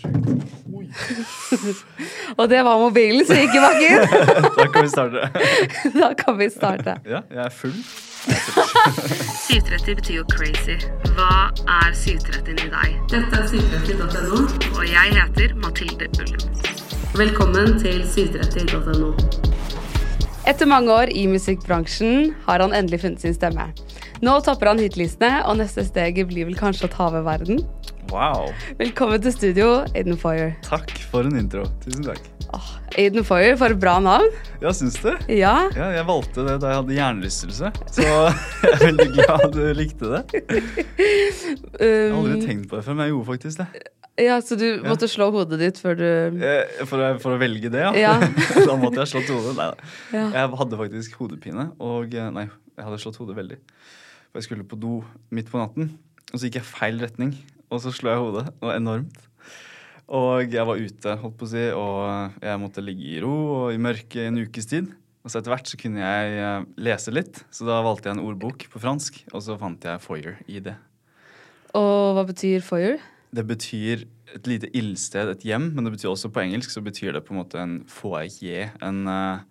Og det var mobilen som gikk i bakken. Da kan vi starte. da kan vi starte. Ja, jeg er full. 730 betyr jo crazy. Hva er 730 i deg? Dette er 730.no, og jeg heter Mathilde Ullum. Velkommen til 730.no. Etter mange år i musikkbransjen har han endelig funnet sin stemme. Nå topper han hitlistene, og neste steget blir vel kanskje å ta over verden. Wow. Velkommen til studio, Aiden Foyer. Takk for en intro. Tusen takk. Oh, Aiden Foyer, for et bra navn. Ja, syns du? Ja. Ja, jeg valgte det da jeg hadde hjernerystelse, så jeg er veldig glad du likte det. Jeg har aldri Um, tenkt på det før, men jeg gjorde faktisk det. ja, så du måtte slå hodet ditt før du Eh, For å, for å velge det, ja. Ja. da måtte jeg slått hodet. Nei da. Ja. Jeg hadde faktisk hodepine, og eh, Nei, jeg hadde slått hodet veldig. For jeg skulle på do midt på natten, og så gikk jeg feil retning. Og så slo jeg hodet, Det var enormt. Og jeg var ute, holdt på å si, og jeg måtte ligge i ro og i mørket i en ukes tid. Og så etter hvert så kunne jeg eh, lese litt, så da valgte jeg en ordbok på fransk, og så fant jeg foyer i det. Og hva betyr foyer? Det betyr et lite ildsted, et hjem, men det betyr også på engelsk så betyr det på en måte en foyer, en eh,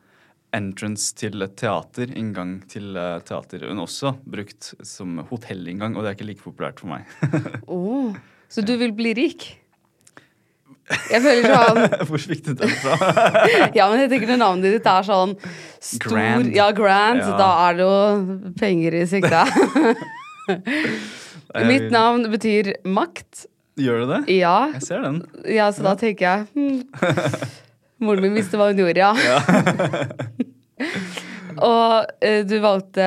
entrance til teater, inngang til teater. teater, er også brukt som hotellinngang, og det er ikke like populært for meg. Oh, så du vil bli rik? Jeg føler sånn Hvor fikk du den fra? Ja, men jeg tenker når navnet ditt er sånn stor Grand. Ja, grand. Ja. Da er det jo penger i sikte. Mitt navn betyr makt. Gjør det det? Ja. Jeg ser den. ja så da tenker jeg hmm. Moren min visste hva hun gjorde, ja. og eh, du valgte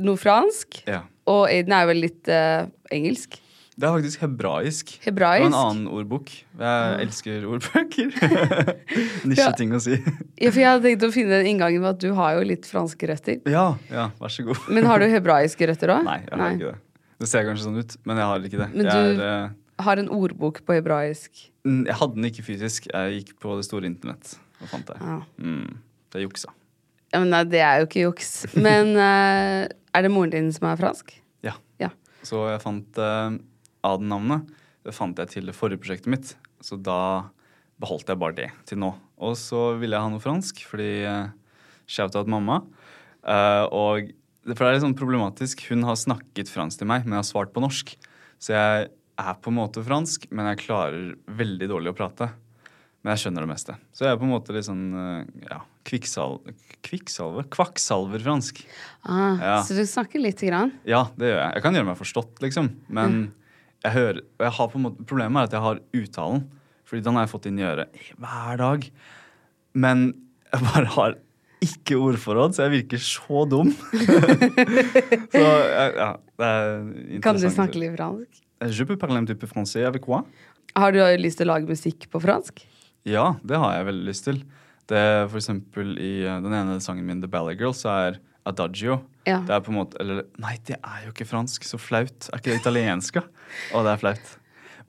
noe fransk. Ja. Og Aiden er vel litt eh, engelsk. Det er faktisk hebraisk. Hebraisk. Og en annen ordbok. Jeg elsker ordbøker. Nisjeting å si. Ja, for jeg hadde tenkt å finne den inngangen med at du har jo litt franske røtter. Ja, ja, vær så god. Men har du hebraiske røtter òg? Nei, jeg har ikke det. Det ser kanskje sånn ut, men jeg har ikke det. Men jeg, du- er, eh, Har en ordbok på hebraisk. jeg hadde den ikke fysisk. Jeg gikk på det store internett og fant det. Ja. Mm, det juksa. Ja, men nei, det er jo ikke juks. Men uh, er det moren din som er fransk? Ja. Ja. Så jeg fant uh, Aden-navnet. Det fant jeg til det forrige prosjektet mitt, så da beholdt jeg bare det til nå. Og så ville jeg ha noe fransk, fordi uh, shout-out mamma. Uh, og for det er litt sånn problematisk. Hun har snakket fransk til meg, men jeg har svart på norsk. Så jeg er på en måte fransk, men jeg klarer veldig dårlig å prate. Men jeg skjønner det meste. Så jeg er på en måte litt sånn eh, ja, kvikksal kvikksalver? Kvakksalverfransk. Ah, Ja. Så du snakker lite grann? Ja, det gjør jeg. Jeg kan gjøre meg forstått, liksom. Men jeg hører jeg har på en måte Problemet er at jeg har uttalen. Fordi den har jeg fått inn i øret hver dag. Men jeg bare har ikke ordforråd, så jeg virker så dum. så ja, det er interessant. Kan du snakke litt fransk? Je peux parler un petit peu français avec moi. Har du lyst til å lage musikk på fransk? Ja, det har jeg veldig lyst til. Det er for eksempel i eh, den ene sangen min, The Ballet Girls, så er Adagio. Ja. Det er på en måte Eller nei, det er jo ikke fransk. Så flaut. Er ikke det italiensk, da? Å, det er flaut.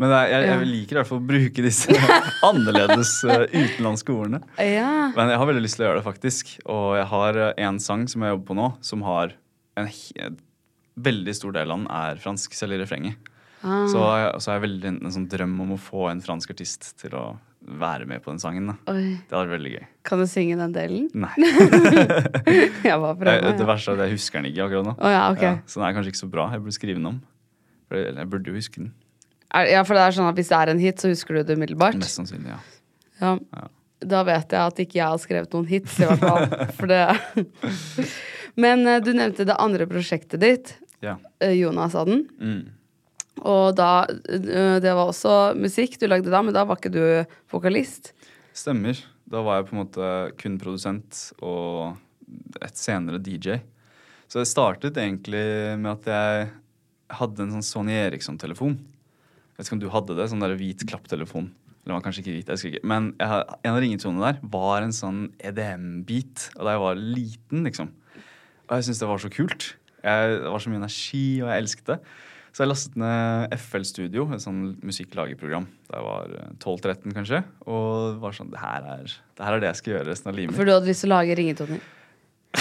Men er, jeg, jeg liker i hvert fall å bruke disse annerledes uh, utenlandske ordene. Ja. Men jeg har veldig lyst til å gjøre det, faktisk. Og jeg har eh, en sang som jeg jobber på nå, som har en en veldig stor del av den er fransk, selv i refrenget. Ah. Så, jeg- så har jeg veldig en, sånn drøm om å få en fransk artist til å være med på den sangen. da. Oi. Det hadde vært veldig gøy. Kan du synge den delen? Nei. Jeg bare Jeg, prøver. det verste er at jeg husker den ikke akkurat nå. Å ja, ok. Ja, så den er kanskje ikke så bra. Jeg burde skrive den om. Eller jeg, jeg burde jo huske den. Er, ja, for det er sånn at hvis det er en hit, så husker du det umiddelbart? Mest sannsynlig, ja. Ja. Ja. Da vet jeg at ikke jeg har skrevet noen hits, i hvert fall. For det Men eh, du nevnte det andre prosjektet ditt, ja. Jonas Jonas Adden. Mm. Og da eh, Det var også musikk du lagde da, men da var ikke du vokalist. Stemmer. Da var jeg på en måte kun produsent og et senere DJ. Så det startet egentlig med at jeg hadde en sånn Sony Eriksson-telefon. Vet ikke om du hadde det? Sånn der hvit klapptelefon. Eller var kanskje ikke hvit, jeg husker ikke. Men jeg, en av ringetonene der var en sånn EDM-beat. Og da jeg var liten, liksom. Og jeg syntes det var så kult. Jeg, det var så mye energi, og jeg elsket det. Så jeg lastet ned FL Studio, et sånn musikklagerprogram. Da jeg var eh, 12-13, kanskje. Og var sånn det her, er, det her er det jeg skal gjøre resten av livet mitt. For du hadde lyst til å lage ringetoner.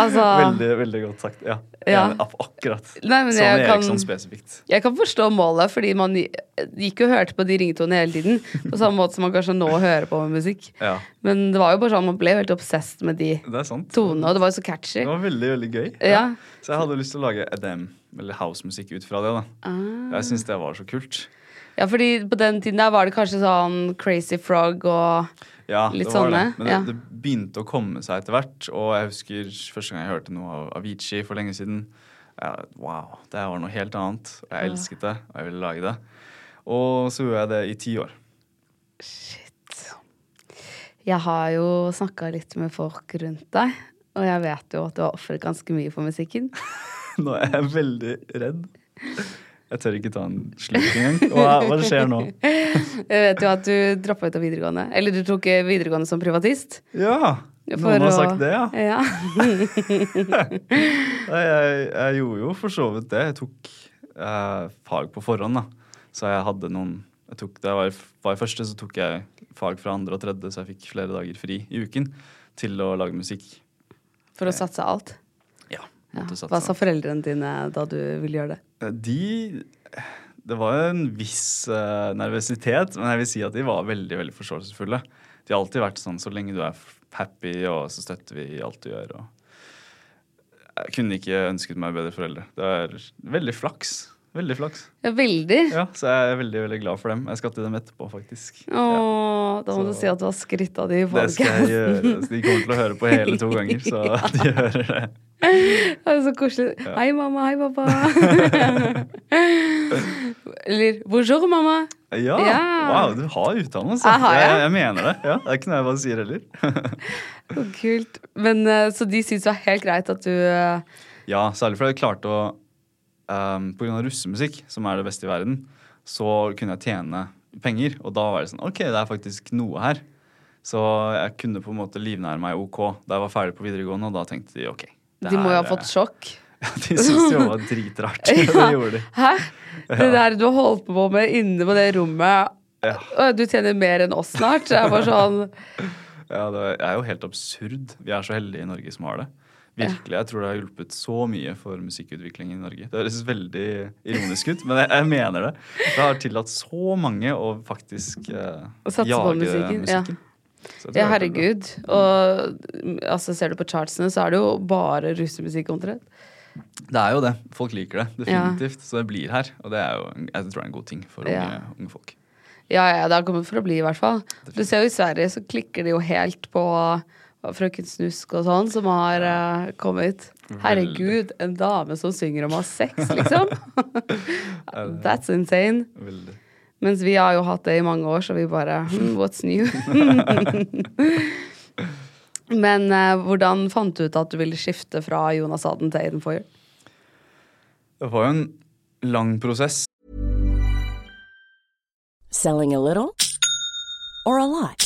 altså Veldig, veldig godt sagt. Ja. Ja. Akkurat. Nei, Sånn jeg kan- Eriksson spesifikt. Jeg kan forstå målet, fordi man gikk og hørte på de ringetonene hele tiden. På samme måte som man kanskje nå hører på med musikk. Ja, Men det var jo bare sånn, man ble helt obsessed med de det er tonene, og det var jo så catchy. Det var veldig, veldig gøy. Ja. Så jeg hadde lyst til å lage EDM, eller housemusikk, ut fra det. da. Ah. Jeg syns det var så kult. Ja, fordi på den tiden der var det kanskje sånn Crazy Frog og Ja, Litt det var sånne, det. Men ja. det, det begynte å komme seg etter hvert. Og jeg husker første gang jeg hørte noe av Avicii for lenge siden. Jeg, wow, det var noe helt annet. Og jeg elsket det, og jeg ville lage det. Og så gjorde jeg det i ti år. Shit. Jeg har jo snakka litt med folk rundt deg, og jeg vet jo at du har ofret ganske mye for musikken. Nå er jeg veldig redd. Jeg tør ikke ta en slurk engang. Hva, hva skjer nå? Jeg vet jo at du droppa ut av videregående. Eller du tok eh, videregående som privatist. Ja, noen har å- sagt det, ja. Ja. Nei, jeg, jeg gjorde jo for så vidt det. Jeg tok eh, fag på forhånd, da. Så jeg hadde noen jeg tok, Da jeg var, var i første, så tok jeg fag fra andre og tredje, så jeg fikk flere dager fri i uken til å lage musikk. For å satse alt. Ja, Ja. Hva sa foreldrene dine da du ville gjøre det? Eh, De Det var en viss uh, nervøsitet, men jeg vil si at de var veldig veldig forståelsesfulle. De har alltid vært sånn så lenge du er happy, og så støtter vi alt du gjør. Og jeg kunne ikke ønsket meg bedre foreldre. Det er veldig flaks. Veldig flaks. Ja, veldig. Ja, Så jeg er veldig veldig glad for dem. Jeg skal til dem etterpå, faktisk. Åh, da må Så- du si at du har skrytt av de i Det skal jeg gjøre. De kommer til å høre på hele to ganger, så de hører det. Det er så koselig. Hei, mamma. Hei, pappa. Eller bonjour, mamma. Ja, Ja. Wow, du har utdannelse. Jeg har jeg, jeg. jeg mener det. Ja, det er ikke noe jeg bare sier heller. Så kult. Men eh, Så de syns det var helt greit at du eh, Ja, særlig fordi jeg klarte å um, På grunn av russemusikk, som er det beste i verden, så kunne jeg tjene penger. Og da var det sånn OK, det er faktisk noe her. Så jeg kunne på en måte livnære meg OK da jeg var ferdig på videregående, og da tenkte de OK. De må jo ha fått er- sjokk. Ja, de syntes jo det var dritrart. Det gjorde de. Hæ? Det der du har holdt på med inne på det rommet Ja. Du tjener mer enn oss snart. Det er bare sånn Ja, det er jo helt absurd. Vi er så heldige i Norge som har det. Virkelig, Jeg tror det har hjulpet så mye for musikkutvikling i Norge. Det høres veldig ironisk ut, men jeg, jeg mener det. Det har tillatt så mange å faktisk eh, jage musikken, musikken. ja. Ja, er herregud. Og altså, ser du på chartsene, så er det jo bare russemusikk omtrent. Det er jo det. Folk liker det Ja. definitivt. Så det blir her. Og det er jo jeg tror det er en god ting for unge, Ja. unge folk. Ja, ja, det har kommet for å bli, i hvert fall. Du ser jo i Sverige så klikker de jo helt på Frøken Snusk og sånn, som har uh, kommet. Herregud, en dame som synger om å ha sex, liksom. That's insane. Veldig. Mens vi har jo hatt det i mange år, så vi bare hmm, What's new? Men eh, hvordan fant du ut at du ville skifte fra Jonas Aden til Aiden Foyer? Det var jo en lang prosess. Selling a little or a lot?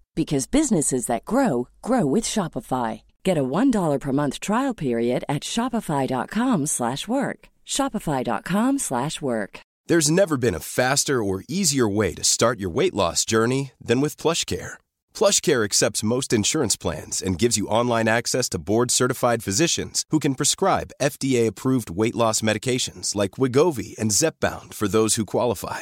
because businesses that grow grow with Shopify. Get a $1 per month trial period at shopify.com/work. shopify.com/work. There's never been a faster or easier way to start your weight loss journey than with PlushCare. PlushCare accepts most insurance plans and gives you online access to board-certified physicians who can prescribe FDA-approved weight loss medications like Wigovi and Zepbound for those who qualify.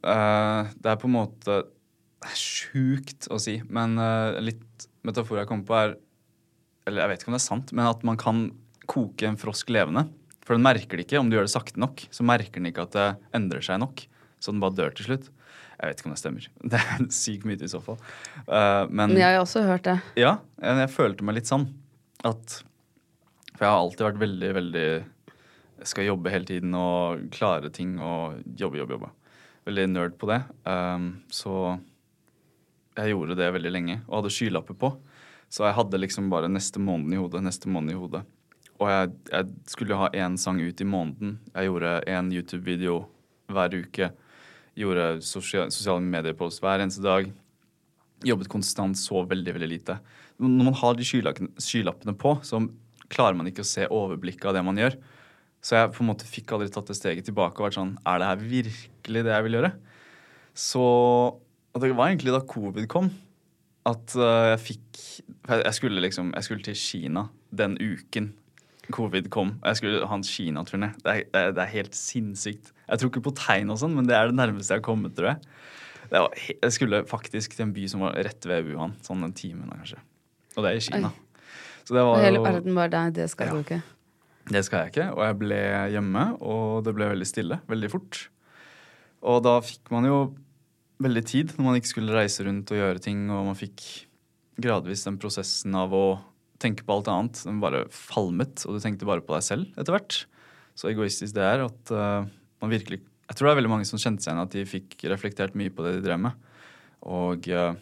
Eh, det er på en måte sjukt å si, men uh, litt metafor jeg kommer på, er Eller jeg vet ikke om det er sant, men at man kan koke en frosk levende. For den merker det ikke om du gjør det sakte nok. Så merker den ikke at det endrer seg nok, så den bare dør til slutt. Jeg vet ikke om det stemmer. Det er sykt syk myte i så fall. Uh, men Jeg har også hørt det. ja, jeg, jeg følte meg litt sånn at For jeg har alltid vært veldig, veldig Jeg skal jobbe hele tiden og klare ting og jobbe, jobbe, jobbe. Veldig nerd på det. Um, så jeg gjorde det veldig lenge og hadde skylapper på. Så jeg hadde liksom bare neste måned i hodet, neste måned i hodet. Og jeg, jeg skulle ha én sang ut i måneden. Jeg gjorde én YouTube-video hver uke. Gjorde sosial, sosiale medier-post hver eneste dag jobbet konstant, så veldig veldig lite. Når man har de skylappene på, så klarer man ikke å se overblikket av det man gjør. Så jeg på en måte fikk aldri tatt det steget tilbake og vært sånn Er det her virkelig det jeg vil gjøre? Så og Det var egentlig da covid kom, at uh, jeg fikk jeg, skulle liksom Jeg skulle til Kina den uken covid kom. Og jeg skulle ha en Kina-turné. Det, er- det, er- det helt sinnssykt. Jeg tror ikke på tegn og sånn, men det er det nærmeste jeg har kommet, tror jeg. Det var, jeg skulle faktisk til en by som var rett ved Wuhan. Sånn en time unna, kanskje. Og det er i Kina. Så det Og var hele verden var der. det skal Ja. du ikke. Det skal jeg ikke. Og jeg ble hjemme, og det ble veldig stille veldig fort. Og da fikk man jo veldig tid når man ikke skulle reise rundt og gjøre ting, og man fikk gradvis den prosessen av å tenke på alt annet. Den bare falmet, og du tenkte bare på deg selv etter hvert. Så egoistisk det er at uh, man virkelig Jeg tror det er veldig mange som kjente seg igjen at de fikk reflektert mye på det de drev med. Og uh,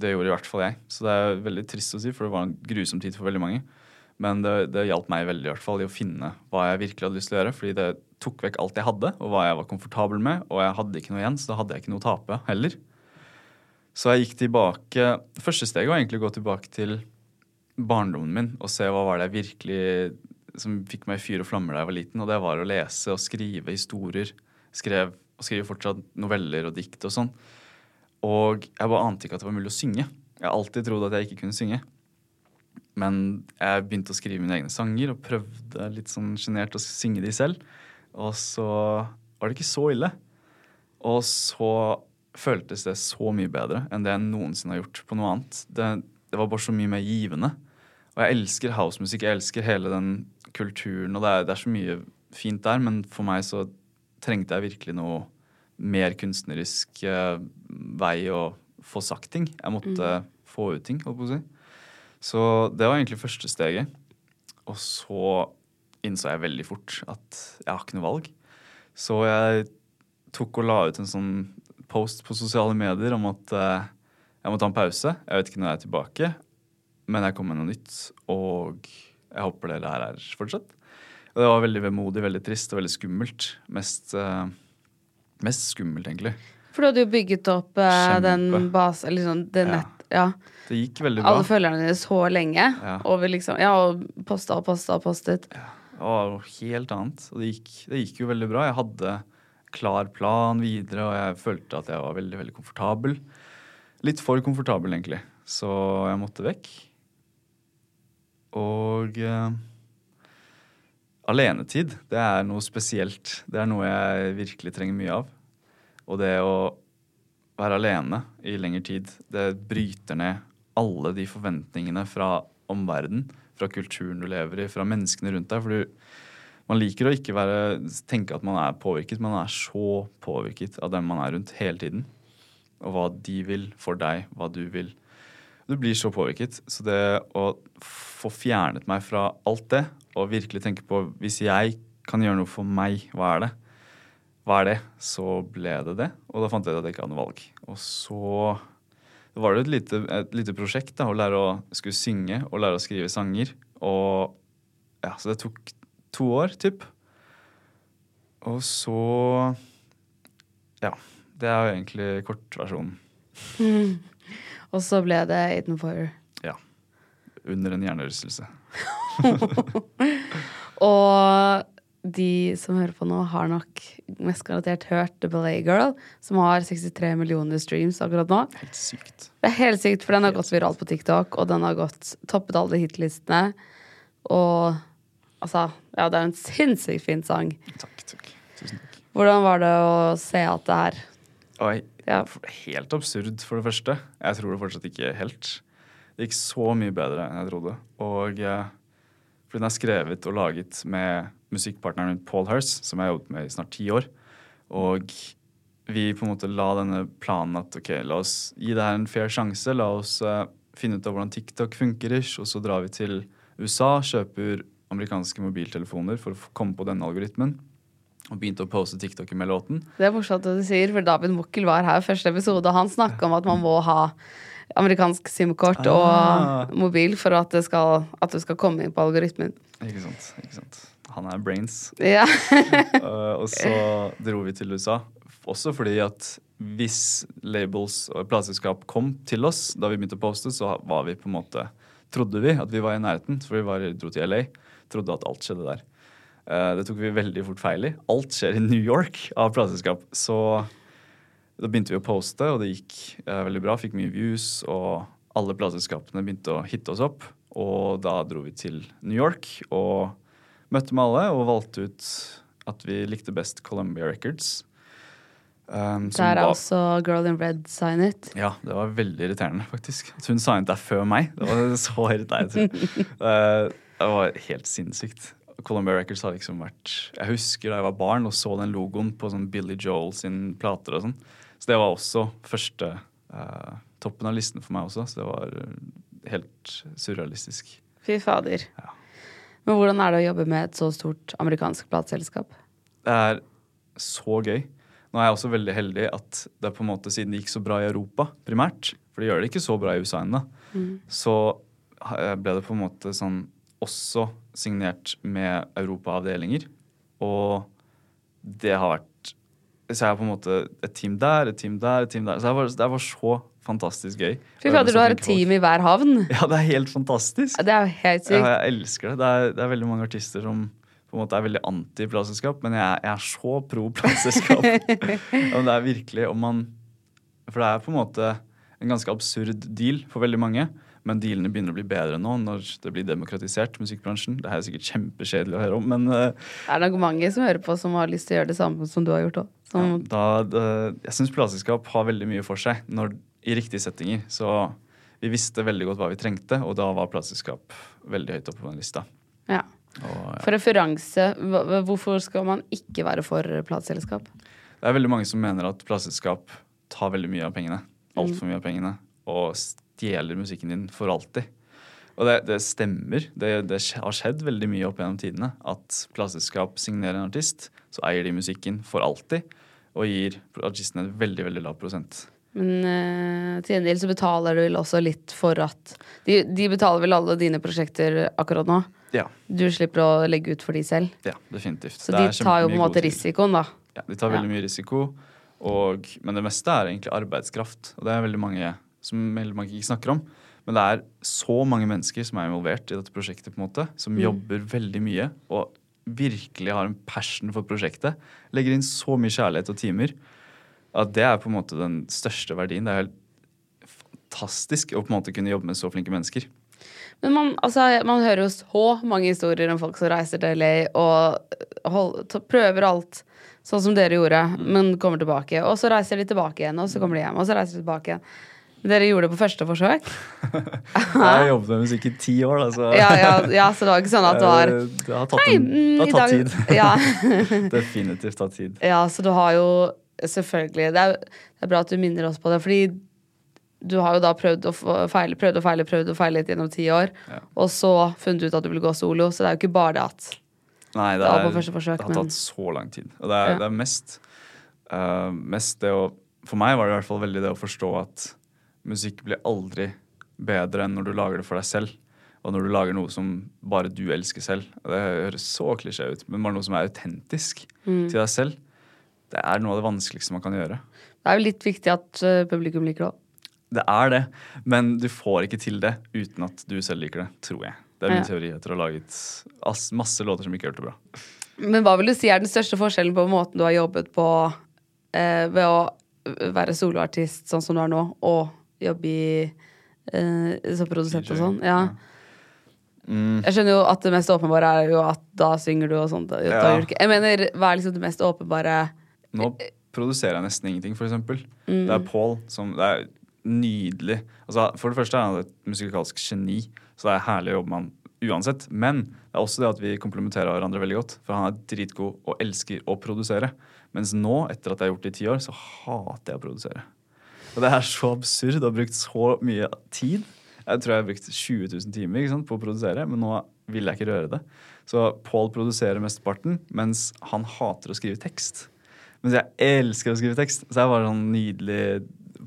det gjorde i hvert fall jeg. Så det er veldig trist å si, for det var en grusom tid for veldig mange. Men det, det hjalp meg veldig i hvert fall i å finne hva jeg virkelig hadde lyst til å gjøre. Fordi det tok vekk alt jeg hadde, og hva jeg var komfortabel med. Og jeg hadde ikke noe igjen, så da hadde jeg ikke noe å tape heller. Så jeg gikk tilbake Første steget var egentlig å gå tilbake til barndommen min og se hva var det jeg virkelig som fikk meg i fyr og flammer da jeg var liten. Og det var å lese og skrive historier. Skrev og skriver fortsatt noveller og dikt og sånn. Og jeg bare ante ikke at det var mulig å synge. Jeg har alltid trodd at jeg ikke kunne synge. Men jeg begynte å skrive mine egne sanger og prøvde litt sånn sjenert å synge de selv. Og så var det ikke så ille. Og så føltes det så mye bedre enn det jeg noensinne har gjort på noe annet. Det, det var bare så mye mer givende. Og jeg elsker housemusikk. Jeg elsker hele den kulturen, og det er, det er så mye fint der, men for meg så trengte jeg virkelig noe mer kunstnerisk eh, vei å få sagt ting. Jeg måtte få ut ting, holdt på å si. Så det var egentlig første steget. Og så innså jeg veldig fort at jeg har ikke noe valg. Så jeg tok og la ut en sånn post på sosiale medier om at eh, jeg må ta en pause. Jeg vet ikke når jeg er tilbake, men jeg kommer med noe nytt. Og jeg håper dere her er fortsatt. Og det var veldig vemodig, veldig trist og veldig skummelt. Mest, eh, mest skummelt, egentlig. For du hadde jo bygget opp eh, den base Eller sånn det Ja. nett Ja. Det gikk veldig bra. Alle følgerne dine så lenge. Ja. Over liksom Ja, og posta og posta og postet. Det var noe helt annet. Og det gikk, det gikk jo veldig bra. Jeg hadde klar plan videre, og jeg følte at jeg var veldig, veldig komfortabel. Litt for komfortabel, egentlig. Så jeg måtte vekk. Og eh, alenetid, det er noe spesielt. Det er noe jeg virkelig trenger mye av. Og det å være alene i lengre tid, det bryter ned alle de forventningene fra omverdenen, fra kulturen du lever i, fra menneskene rundt deg. For du, man liker å ikke være, tenke at man er påvirket, man er så påvirket av dem man er rundt hele tiden. Og hva de vil for deg, hva du vil. Du blir så påvirket. Så det å få fjernet meg fra alt det, og virkelig tenke på hvis jeg kan gjøre noe for meg, hva er det? Hva er det? Så ble det det. Og da fant jeg ut at jeg ikke hadde noe valg. Og så var det et lite, et lite prosjekt da, å lære å skulle synge og lære å skrive sanger. Og ja, Så det tok to år, typ. Og så Ja. Det er jo egentlig kortversjonen. Og så ble det Aiden Foyer. Ja. Under en hjernerystelse. Og de som hører på nå, har nok mest garantert hørt The Ballet Girl, som har 63 millioner streams akkurat nå. Helt sykt. Det er helt sykt, for den har gått viralt på TikTok, og den har gått toppet alle hitlistene. Og altså Ja, det er en sinnssykt fin sang. Takk, takk. Tusen takk. Hvordan var det å se at det her Oi, Ja. Helt absurd, for det første. Jeg tror det fortsatt ikke helt. Det gikk så mye bedre enn jeg trodde. Og eh, for den er skrevet og laget med musikkpartneren min Paul Hurst, som jeg har jobbet med i snart ti år. Og vi på en måte la denne planen at ok, la oss gi det her en fair sjanse. La oss uh, finne ut av hvordan TikTok funker, og så drar vi til USA, kjøper amerikanske mobiltelefoner for å komme på denne algoritmen. Og begynte å poste TikTok med låten. Det er morsomt at du sier, for David Mukkel var her første episode, og han snakka om at man må ha amerikansk SIM-kort Ah. og mobil for at, det skal, at du skal komme inn på algoritmen. Ikke sant, ikke sant. Han er brains. Ja. Uh, og så dro vi til USA. Også fordi at hvis labels og plateselskap kom til oss da vi begynte å poste, så var vi på en måte Trodde vi at vi var i nærheten, for vi var, dro til LA. Trodde at alt skjedde der. Uh, det tok vi veldig fort feil i. Alt skjer i New York av plateselskap. Så da begynte vi å poste, og det gikk uh, veldig bra. Fikk mye views, og alle plateselskapene begynte å hitte oss opp. Og da dro vi til New York og møtte med alle og valgte ut at vi likte best Columbia Records. Um, Der er var- også Girl in Red signet. ja, det var veldig irriterende, faktisk. At hun signet der før meg. Det var så irriterende. Eh, det var helt sinnssykt. Columbia Records har liksom vært Jeg husker da jeg var barn og så den logoen på sånn Billy Joel sin plater og sånn. Så det var også første eh, toppen av listen for meg også. Så det var eh, helt surrealistisk. Fy fader. Ja. Men hvordan er det å jobbe med et så stort amerikansk plateselskap? Det er så gøy. Nå er jeg også veldig heldig at det er på en måte siden det gikk så bra i Europa primært, for det gjør det ikke så bra i USA ennå, så ble det på en måte sånn også signert med europaavdelinger. Og det har vært Så jeg har på en måte et team der, et team der, et team der. Så det var, det var så fantastisk gøy. Fy fader, du har et team i hver havn. Ja, det er helt fantastisk. Det er helt sykt. Ja, jeg elsker det. Det er, det er veldig mange artister som på en måte er veldig anti-plateselskap, men jeg, jeg er så pro plateselskap. ja, det er virkelig om man For det er på en måte en ganske absurd deal for veldig mange. Men dealene begynner å bli bedre nå når det blir demokratisert, musikkbransjen. Det er sikkert kjempekjedelig å høre om, men eh, Det er nok mange som hører på, som har lyst til å gjøre det samme som du har gjort òg. ja, jeg syns plateselskap har veldig mye for seg når, i riktige settinger. Så vi visste veldig godt hva vi trengte, og da var plateselskap veldig høyt oppe på den lista. Ja. Og, ja. For referanse, hvorfor skal man ikke være for plateselskap? Det er veldig mange som mener at plateselskap tar veldig mye av pengene. Altfor mye av pengene. Og stjeler musikken din for alltid. Og det, det stemmer. Det, det har skjedd veldig mye opp gjennom tidene at plateselskap signerer en artist, så eier de musikken for alltid, og gir artisten en veldig, veldig lav prosent. Men eh, til del så betaler du vel også litt for at de, de betaler vel alle dine prosjekter akkurat nå? Ja, Du slipper å legge ut for de selv? ja definitivt. Så de tar jo på en måte risikoen, da. Ja, de tar veldig Ja. mye risiko, og, men det meste er egentlig arbeidskraft. Og det er veldig mange som veldig mange ikke snakker om. Men det er så mange mennesker som er involvert i dette prosjektet, på en måte, som Mm. jobber veldig mye og virkelig har en passion for prosjektet. Legger inn så mye kjærlighet og timer. At det er på en måte den største verdien. Det er helt fantastisk å på en måte kunne jobbe med så flinke mennesker. Men man, altså, man hører jo så mange historier om folk som reiser til LA og hold, prøver alt sånn som dere gjorde, Mm. men kommer tilbake. Og så reiser de tilbake igjen, og så kommer de hjem, og så reiser de tilbake igjen. Dere gjorde det på første forsøk? Jeg har jobbet med musikk i ti år, da, så Ja, ja, ja, så det var ikke sånn at du har Eh, Det har tatt, en, mm, det har tatt dag- tid. Ja. Definitivt tatt tid. Ja, så du har jo selvfølgelig det er, det er bra at du minner oss på det, fordi du har jo da prøvd å feile, prøvd å feile, prøvd å feile gjennom ti år, og så funnet ut at du vil gå solo, så det er jo ikke bare det at Nei, det, Det er, første forsøk, det har men- tatt så lang tid. Og det er, det er mest, uh, mest det å For meg var det i hvert fall veldig det å forstå at musikk blir aldri bedre enn når du lager det for deg selv. Og når du lager noe som bare du elsker selv. Det høres så klisjé ut, men bare noe som er autentisk Mm. til deg selv. Det er noe av det vanskeligste man kan gjøre. Det er jo litt viktig at uh, publikum liker det òg. Det er det, men du får ikke til det uten at du selv liker det, tror jeg. Det er min Ja. teori etter å ha laget masse låter som ikke hørte bra. Men hva vil du si er den største forskjellen på måten du har jobbet på eh, ved å være soloartist sånn som du er nå, og jobbe i eh, som produsent og sånn? Ja. Mm. Jeg skjønner jo at det mest åpenbare er jo at da synger du og sånt. Ja. Jeg mener, hva er liksom det mest åpenbare Nå produserer jeg nesten ingenting, for eksempel. Det er Paul som Det er nydelig. Altså, for det første er han et musikalsk geni, så det er herlig å jobbe med han uansett. Men det er også det at vi komplementerer hverandre veldig godt. For han er dritgod og elsker å produsere. Mens nå, etter at jeg har gjort det i ti år, så hater jeg å produsere. Og det er så absurd å ha brukt så mye tid. Jeg tror jeg har brukt 20 000 timer sant, på å produsere, men nå vil jeg ikke røre det. Så Paul produserer mesteparten, mens han hater å skrive tekst. Mens jeg elsker å skrive tekst. Så det var sånn nydelig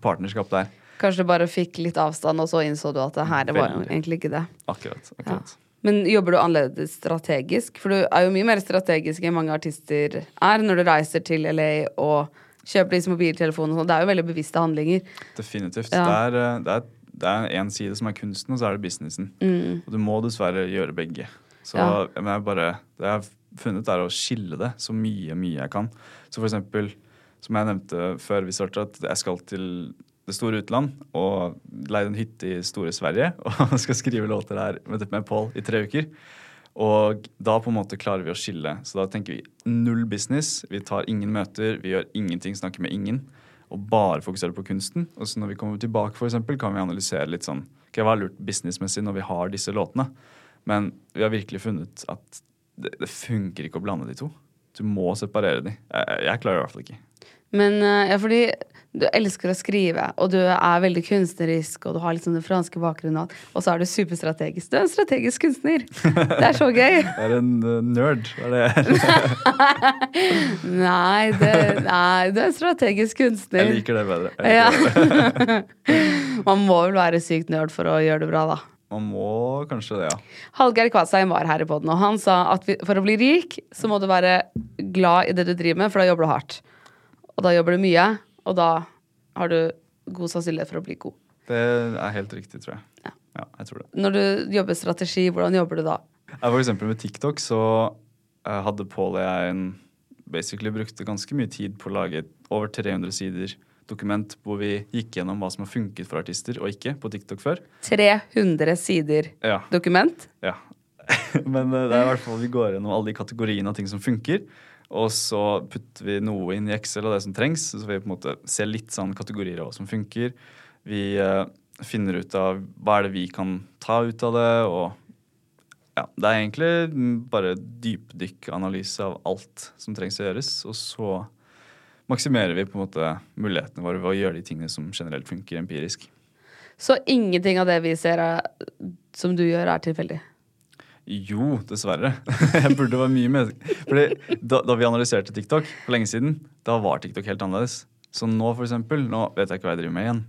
partnerskap der. Kanskje du bare fikk litt avstand, og så innså du at det her var egentlig ikke det. Akkurat. akkurat. Men jobber du annerledes strategisk? For du er jo mye mer strategisk enn mange artister er når du reiser til LA og kjøper disse mobiltelefonene og sånn. Det er jo veldig bevisste handlinger. Definitivt. Ja. Det er, eh, det er det er en side som er kunsten, og så er det businessen. Og du må dessverre gjøre begge. Så Mm. Ja. men jeg bare, det jeg har funnet, er å skille det så mye, mye jeg kan. Så for eksempel, som jeg nevnte før vi startet, at jeg skal til det store utland og leide en hytte i store Sverige og skal skrive låter her med, med Paul i tre uker. Og da på en måte klarer vi å skille. Så da tenker vi null business. Vi tar ingen møter, vi gjør ingenting, snakker med ingen. Og bare fokuserer på kunsten. Og så når vi kommer tilbake, for eksempel, kan vi analysere litt sånn okay, hva er lurt businessmessig når vi har disse låtene? Men vi har virkelig funnet at det, det funker ikke å blande de to. Du må separere de. Jeg, jeg klarer i hvert fall ikke. Men eh, ja, fordi du elsker å skrive, og du er veldig kunstnerisk, og du har sånn den franske bakgrunnen, og så er du superstrategisk. Du er en strategisk kunstner. Det er så gøy. Jeg er en eh, nerd. Er det jeg er? Nei, det, nei, du er en strategisk kunstner. Jeg liker det bedre. Liker Ja. det. Man må vel være sykt nerd for å gjøre det bra, da. Man må kanskje det, ja. Hallgeir Kvadsheim var her i poden, og han sa at for å bli rik, så må du være glad i det du driver med, for da jobber du hardt. Og da jobber du mye, og da har du god sannsynlighet for å bli god. Det er helt riktig, tror jeg. Ja. Ja, jeg tror det. Når du jobber strategi, hvordan jobber du da? For eksempel med TikTok så eh, hadde Paul og jeg en basically brukte ganske mye tid på å lage over 300 sider dokument hvor vi gikk gjennom hva som har funket for artister og ikke på TikTok før. 300 sider Ja, dokument. ja. Men eh, det er i hvert fall vi går gjennom alle de kategoriene av ting som funker. Og så putter vi noe inn i Excel av det som trengs. Så vi på en måte ser litt sånn kategorier av hva som funker. Vi eh, finner ut av hva er det vi kan ta ut av det, og ja, det er egentlig bare dypdykkanalyse av alt som trengs å gjøres. Og så maksimerer vi på en måte mulighetene våre ved å gjøre de tingene som generelt funker empirisk. Så ingenting av det vi ser er, som du gjør, er tilfeldig. Jo, dessverre. Jeg burde være mye mer Fordi da, da vi analyserte TikTok for lenge siden, da var TikTok helt annerledes. Så nå, for eksempel, nå vet jeg ikke hva jeg driver med igjen.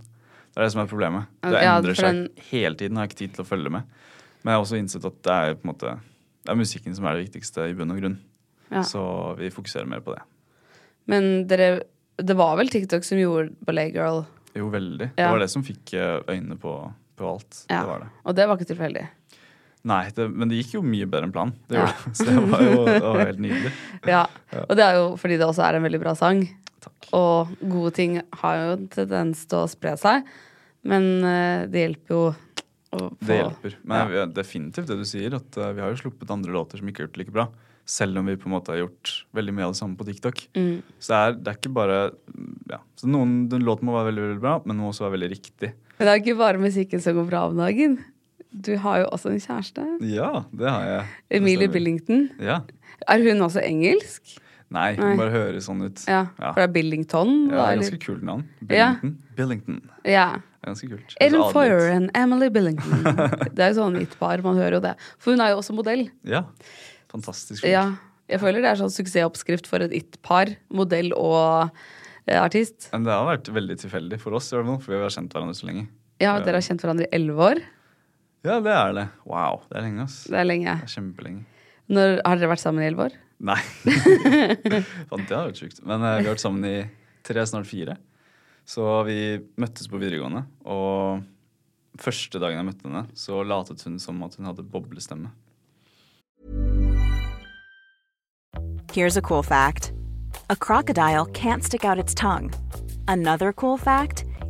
Det er det som er problemet. Det Ja, endrer seg hele tiden. Har jeg ikke tid til å følge med. Men jeg har også innsett at det er måte Det er musikken som er det viktigste i bunn og grunn. Ja. Så vi fokuserer mer på det. Men dere, det var vel TikTok som gjorde Ballet Girl? Jo, veldig. Det var det som fikk eh, øynene på, på alt. Ja. Det var det. Og det var ikke tilfeldig. Nei, det, men det gikk jo mye bedre enn planen. Det gjorde det. Så det var jo det var helt nydelig. Ja. Og det er jo fordi det også er en veldig bra sang. Takk. Og gode ting har jo en tendens til å spre seg. Men eh, det hjelper jo å få Det hjelper. Men Ja. definitivt det du sier, at eh, vi har jo sluppet andre låter som ikke har gjort det like bra. Selv om vi på en måte har gjort veldig mye av det samme på TikTok. Mm. Så det er, det er ikke bare ja. Så noen den låten må være veldig, veldig bra, men må også være veldig riktig. Men det er ikke bare musikken som går bra om dagen. Du har jo også en kjæreste. Ja, det har jeg. Emilie. Billington. Ja. Er hun også engelsk? Nei, Nei. hun bare høres sånn ut. Ja. For det er Billington? Ja, det er ganske kult navn. Ja. Billington. Billington. ja. Det er ganske kult. Ellen Foyer and Emily Billington. Det er jo sånn mitt par, man hører jo det. For hun er jo også modell. Ja. Fantastisk kult. Ja, jeg føler det er sånn suksessoppskrift for et it-par. Modell og eh, artist. Men det har vært veldig tilfeldig for oss, for vi har kjent hverandre så lenge. Ja, Dere har kjent hverandre i elleve år. Ja, det er det. Wow, det er lenge, ass. Det er lenge. Det er kjempelenge. Når, har dere vært sammen i elleve år? Nei. Fant, det hadde vært sjukt. Men eh, vi har vært sammen i tre, snart fire. Så vi møttes på videregående, og første dagen jeg møtte henne, så latet hun som at hun hadde boblestemme. Here's a cool fact a crocodile can't stick out its tongue. Another cool fact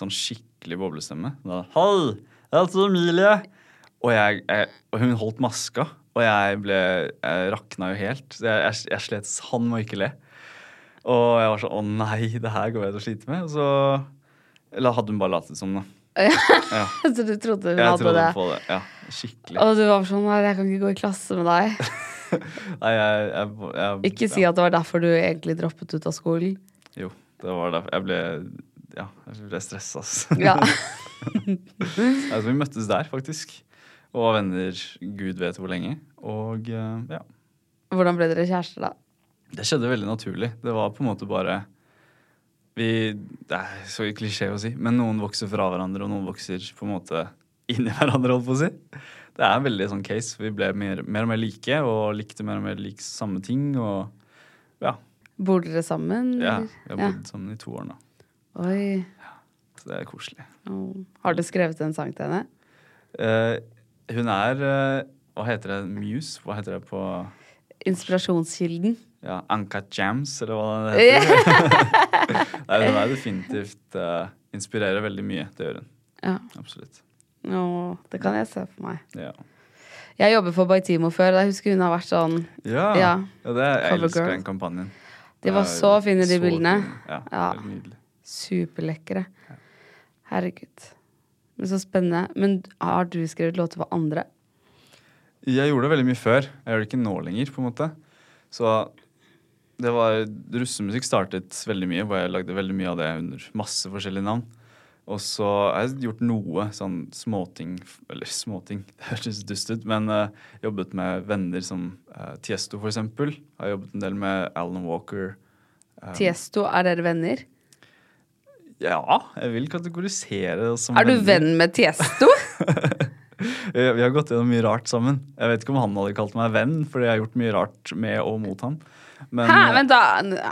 Sånn skikkelig boblestemme. Da, Hei, jeg heter Emilie. Og, jeg, jeg, og hun holdt maska, og jeg ble Jeg rakna jo helt. Så Jeg, jeg, jeg slet sann må ikke le. Og jeg var sånn Å nei, det her går jeg til å slite med. Og så Eller hadde hun bare latet som, da. Ja. Så du trodde hun Jeg hadde trodde det? på det. Ja, skikkelig. Og du var sånn Nei, jeg kan ikke gå i klasse med deg. Nei, jeg, jeg, jeg Ikke si at det var derfor du egentlig droppet ut av skolen. Jo, det var derfor. Jeg ble Ja, jeg ble stressa, altså. Ja. altså, vi møttes der, faktisk. Og var venner gud vet hvor lenge. Og eh, ja. Hvordan ble dere kjærester, da? Det skjedde veldig naturlig. Det var på en måte bare vi, Det er så klisjé å si, men noen vokser fra hverandre, og noen vokser på en måte inn i hverandre, holdt på å si. Det er en veldig sånn case. Vi ble mer, mer og mer like, og likte mer og mer like samme ting. Og ja. Bor dere sammen? ja vi har bodd sammen i to år nå. Oi. Så det er koselig. Oh. Har du skrevet en sang til henne? Uh, hun er uh, Hva heter det? Muse? Hva heter det på Inspirasjonskilden? ja, Anka Jams, eller hva det heter? Nei, hun er definitivt uh, Inspirerer veldig mye. Det gjør hun. Ja. Absolutt. Å, det kan jeg se for meg. Ja. Jeg jobber for Baitimo før, og jeg husker hun har vært sånn Ja, Ja. ja det, jeg elsker den kampanjen. De var så fine, de så bildene. fine. Ja, Ja. nydelig. Superlekre. Herregud. Men så spennende. Men har du skrevet låter for andre? Jeg gjorde det veldig mye før. Jeg gjør det ikke nå lenger, på en måte. Så det var Russemusikk startet veldig mye, hvor jeg lagde veldig mye av det under masse forskjellige navn. Og så har jeg gjort noe sånn småting Eller småting, det hørtes dust ut, men uh, jobbet med venner som uh, Tiesto, for eksempel. Har jobbet en del med Alan Walker. Um, Tiesto, er dere venner? Ja, jeg vil kategorisere det som Er du venn med Tiesto? Vi har gått gjennom mye rart sammen. Jeg vet ikke om han hadde kalt meg venn, fordi jeg har gjort mye rart med og mot han. Men, Hæ, vent da,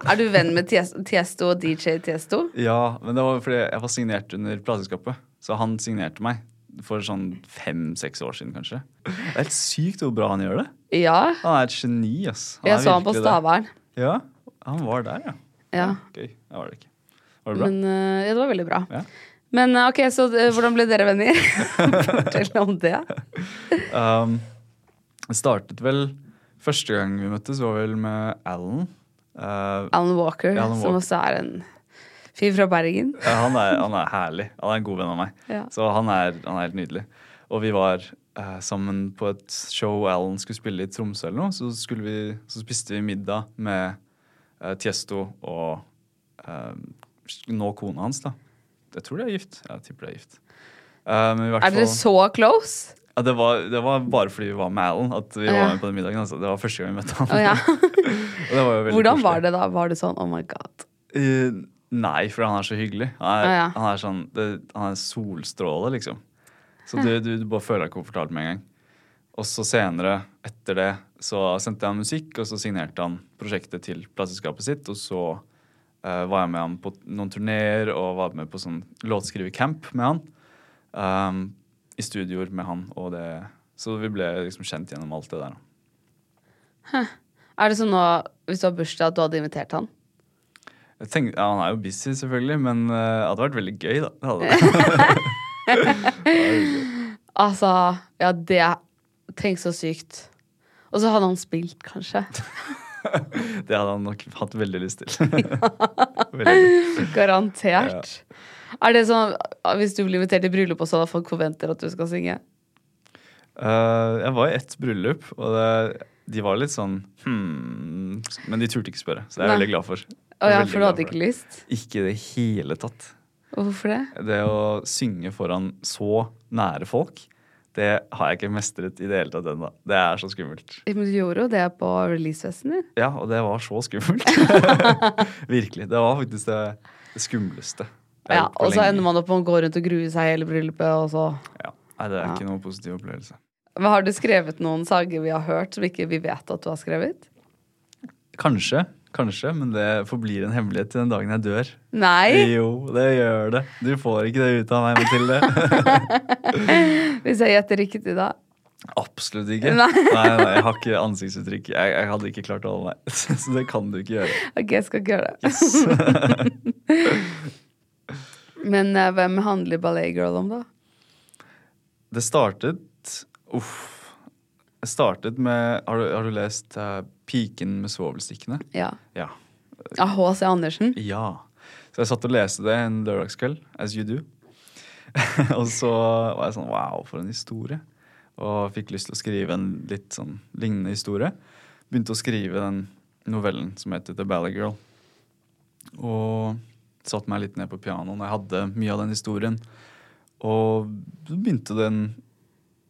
Er du venn med Tiesto og DJ Tiesto? Ja, men det var fordi jeg var signert under plateselskapet. Så han signerte meg for sånn fem-seks år siden, kanskje. Det er helt sykt hvor bra han gjør det. Ja. Han er et geni, ass. Han Jeg så han på. Stavern. Ja, han var der, ja. Ja. Gøy. Det var det ikke. Var det bra? Men eh, ja, det var veldig bra. Ja. Men eh, ok, så eh, hvordan ble dere venner? Fortell om det. Um, startet vel Første gang vi møttes, var vel med Alan. Uh, Alan Walker, Ja, Alan som også er en fyr fra Bergen. Ja, han, er, han er herlig. Han er en god venn av meg. Ja. Så han er, han er helt nydelig. Og vi var sammen på et show Alan skulle spille i Tromsø eller noe. Så, vi, så spiste vi middag med Tiesto og nå kona hans, da. Jeg tror de er gift. Jeg tipper de er gift. Men i hvert Er dere fall- så close? ja, det, var, det var bare fordi vi var med Alan at vi Ja. var med på den middagen. Altså. Det var første gang vi møtte han. Oh, ja. Var Hvordan koselig. var det da? Var det sånn oh my god? Uh, nei, for han er så hyggelig. Han er, oh, han er sånn det, Han er solstråle, liksom. Så du, du, du bare føler deg komfortabel med en gang. Og så senere, etter det, så sendte jeg han musikk, og så signerte han prosjektet til plateselskapet sitt. Og så eh, var jeg med han på noen turneer og var med på sånn låtskrivercamp med han. Um, I studioer med han, og det Så vi ble liksom kjent gjennom alt det der. Er det sånn nå, hvis du har bursdag, at du hadde invitert han? Jeg tenkte, ja, Han er jo busy, selvfølgelig, men eh, det hadde vært veldig gøy, da. Det hadde det. Altså, ja, det Tenk så sykt. Og så hadde han spilt, kanskje. det hadde han nok hatt veldig lyst til. veldig. Garantert. Er det sånn hvis du blir invitert i bryllup også, da folk forventer at du skal synge? Uh, jeg var i ett bryllup, og det, de var litt sånn hmm, Men de turte ikke spørre, så det er jeg Nei. veldig glad for. Å ja, for du hadde ikke det. lyst? Ikke i det hele tatt. Hvorfor det? Det å synge foran så nære folk, det har jeg ikke mestret i det hele tatt ennå. Det er så skummelt. Men du gjorde jo det på releasefesten din. Ja, og det var så skummelt. Virkelig. Det var faktisk det, det skumleste. Ja, og så ender man opp med å gå rundt og grue seg i hele bryllupet, og så Ja. Nei, det er Ja. ikke noen positiv opplevelse. Men Har du skrevet noen sanger vi har hørt som ikke vi vet at du har skrevet? Kanskje, kanskje, men det forblir en hemmelighet til den dagen jeg dør. Nei! Jo, det gjør det. Du får ikke det ut av meg, Mathilde. Hvis jeg gjetter riktig da. Absolutt ikke. Nei. Nei, nei, jeg har ikke ansiktsuttrykk. Jeg, jeg hadde ikke klart å holde meg. Så det kan du ikke gjøre. Ok, jeg skal ikke gjøre det. Men uh, hvem handler Ballet Girl om, da? Det startet Uff. Det startet med Har du, har du lest eh, 'Piken med svovelstikkene'? Ja. Ja. Av H.C. Andersen? Ja. Så jeg satt og leste det en lørdagskveld, as you do. og så var jeg sånn wow, for en historie. Og fikk lyst til å skrive en litt sånn lignende historie. Begynte å skrive den novellen som heter The Ballet Girl. Og satte meg litt ned på pianoen. Jeg hadde mye av den historien. Og så begynte den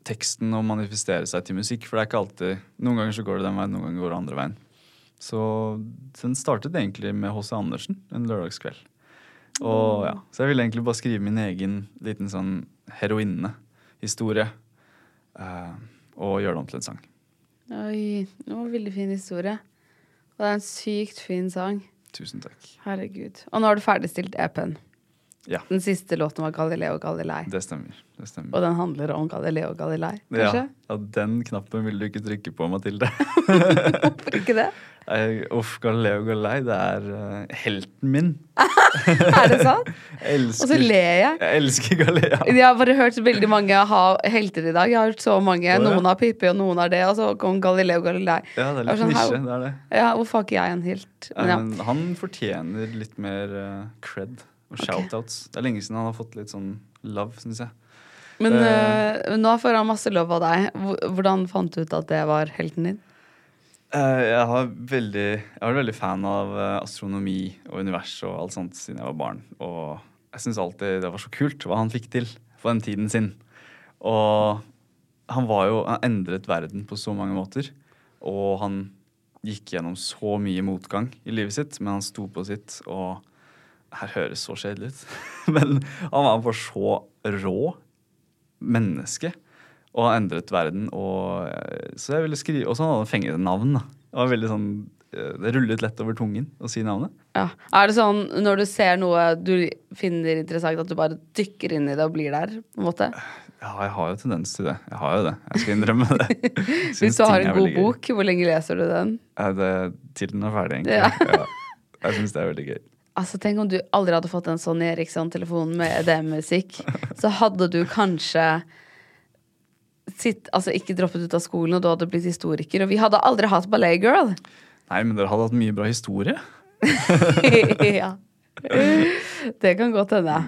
teksten å manifestere seg til musikk. For det er ikke alltid Noen ganger så går det den veien, noen ganger går det andre veien. Så den startet egentlig med H.C. Andersen en lørdagskveld. Og ja, Så jeg ville egentlig bare skrive min egen liten sånn heroinnehistorie. eh, og gjøre det om til en sang. Oi, det var en veldig fin historie. Og det er en sykt fin sang. Tusen takk. Herregud. Og nå har du ferdigstilt EP-en. Ja. Den siste låten var Galileo Galilei. Det stemmer. det stemmer. Og den handler om Galileo Galilei, kanskje? ja, den knappen vil du ikke trykke på, Mathilde. Hvorfor ikke det? Uff, Galileo Galilei, det er uh, helten min. Er det sant? Elsker, Og så ler jeg. Jeg elsker Galileo. Jeg har bare hørt veldig mange ha helter i dag. Jeg har hørt så mange. ja. Noen har Pippi, og noen har det. Og så kom Galileo Galilei. Ja, det er litt sånn, nisje. Det er det. Ja, hvorfor har ikke jeg en helt? Men ja. men han fortjener litt mer uh, cred og shoutouts. Det er lenge siden han har fått litt sånn love, syns jeg. Men øh, nå får han masse lov av deg. Hvordan fant du ut at det var helten din? Uh, jeg, har veldig, jeg var veldig fan av astronomi og univers og alt sånt siden jeg var barn. Og jeg syns alltid det var så kult hva han fikk til på den tiden sin. Og han var jo Han endret verden på så mange måter. Og han gikk gjennom så mye motgang i livet sitt, men han sto på sitt. Og her høres så kjedelig ut, men han var bare så rå menneske. Og har endret verden. Og, eh, så jeg ville skrive, og så hadde han fenget navn. da. Det var veldig sånn, eh, det rullet lett over tungen å si navnet. Ja. Er det sånn når du ser noe du finner interessant, at du bare dykker inn i det og blir der? på en måte? Ja, jeg har jo tendens til det. Jeg har jo det. Jeg skal innrømme det. Hvis du har en god gøy. bok, hvor lenge leser du den? Ja, det, til den er ferdig, egentlig. Ja. Ja. Jeg syns det er veldig gøy. Altså Tenk om du aldri hadde fått en sånn Eriksson-telefon med EDM-musikk. Så hadde du kanskje sitt, altså ikke droppet ut av skolen, og du hadde blitt historiker. Og vi hadde aldri hatt Ballet Girl. Nei, men dere hadde hatt mye bra historie. ja. Det kan godt hende.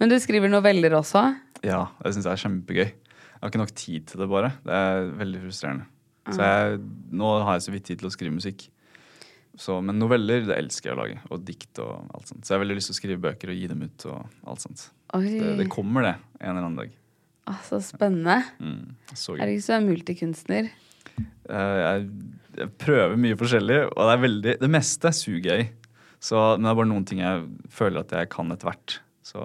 Men du skriver noveller også? Ja, det syns jeg er kjempegøy. Jeg har ikke nok tid til det, bare. Det er veldig frustrerende. Så jeg, nå har jeg så vidt tid til å skrive musikk. Så, men noveller det elsker jeg å lage. Og dikt og alt sånt. Så jeg har veldig lyst til å skrive bøker og gi dem ut. og alt sånt. Så Det, det kommer, det, en eller annen dag. ah, så spennende. Mm, så gøy. ikke så er multikunstner. Uh, jeg, jeg prøver mye forskjellig, og det er veldig Det meste suger jeg i. Men det er bare noen ting jeg føler at jeg kan etter hvert. Så,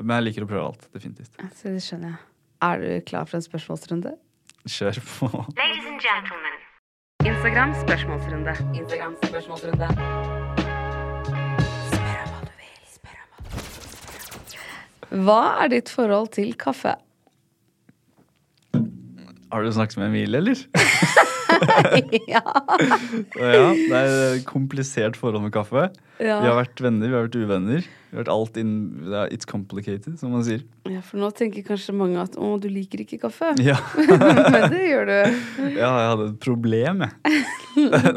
men jeg liker å prøve alt. Definitivt. Ja, Så det skjønner jeg. Er du klar for en spørsmålsrunde? Kjør på. Ladies and gentlemen, Instagram spørsmålsrunde. Instagram spørsmålsrunde. Spør om hva du vil. Spør om hva du vil. Hva er ditt forhold til kaffe? Har du snakket med Emilie, eller? ja. Ja, det er et komplisert forhold med kaffe. Ja. Vi har vært venner, vi har vært uvenner. Vi har vært alt in, It's complicated, som man sier. ja, for nå tenker kanskje mange at å, du liker ikke kaffe. Ja, Men det gjør du. ja jeg hadde et problem, jeg.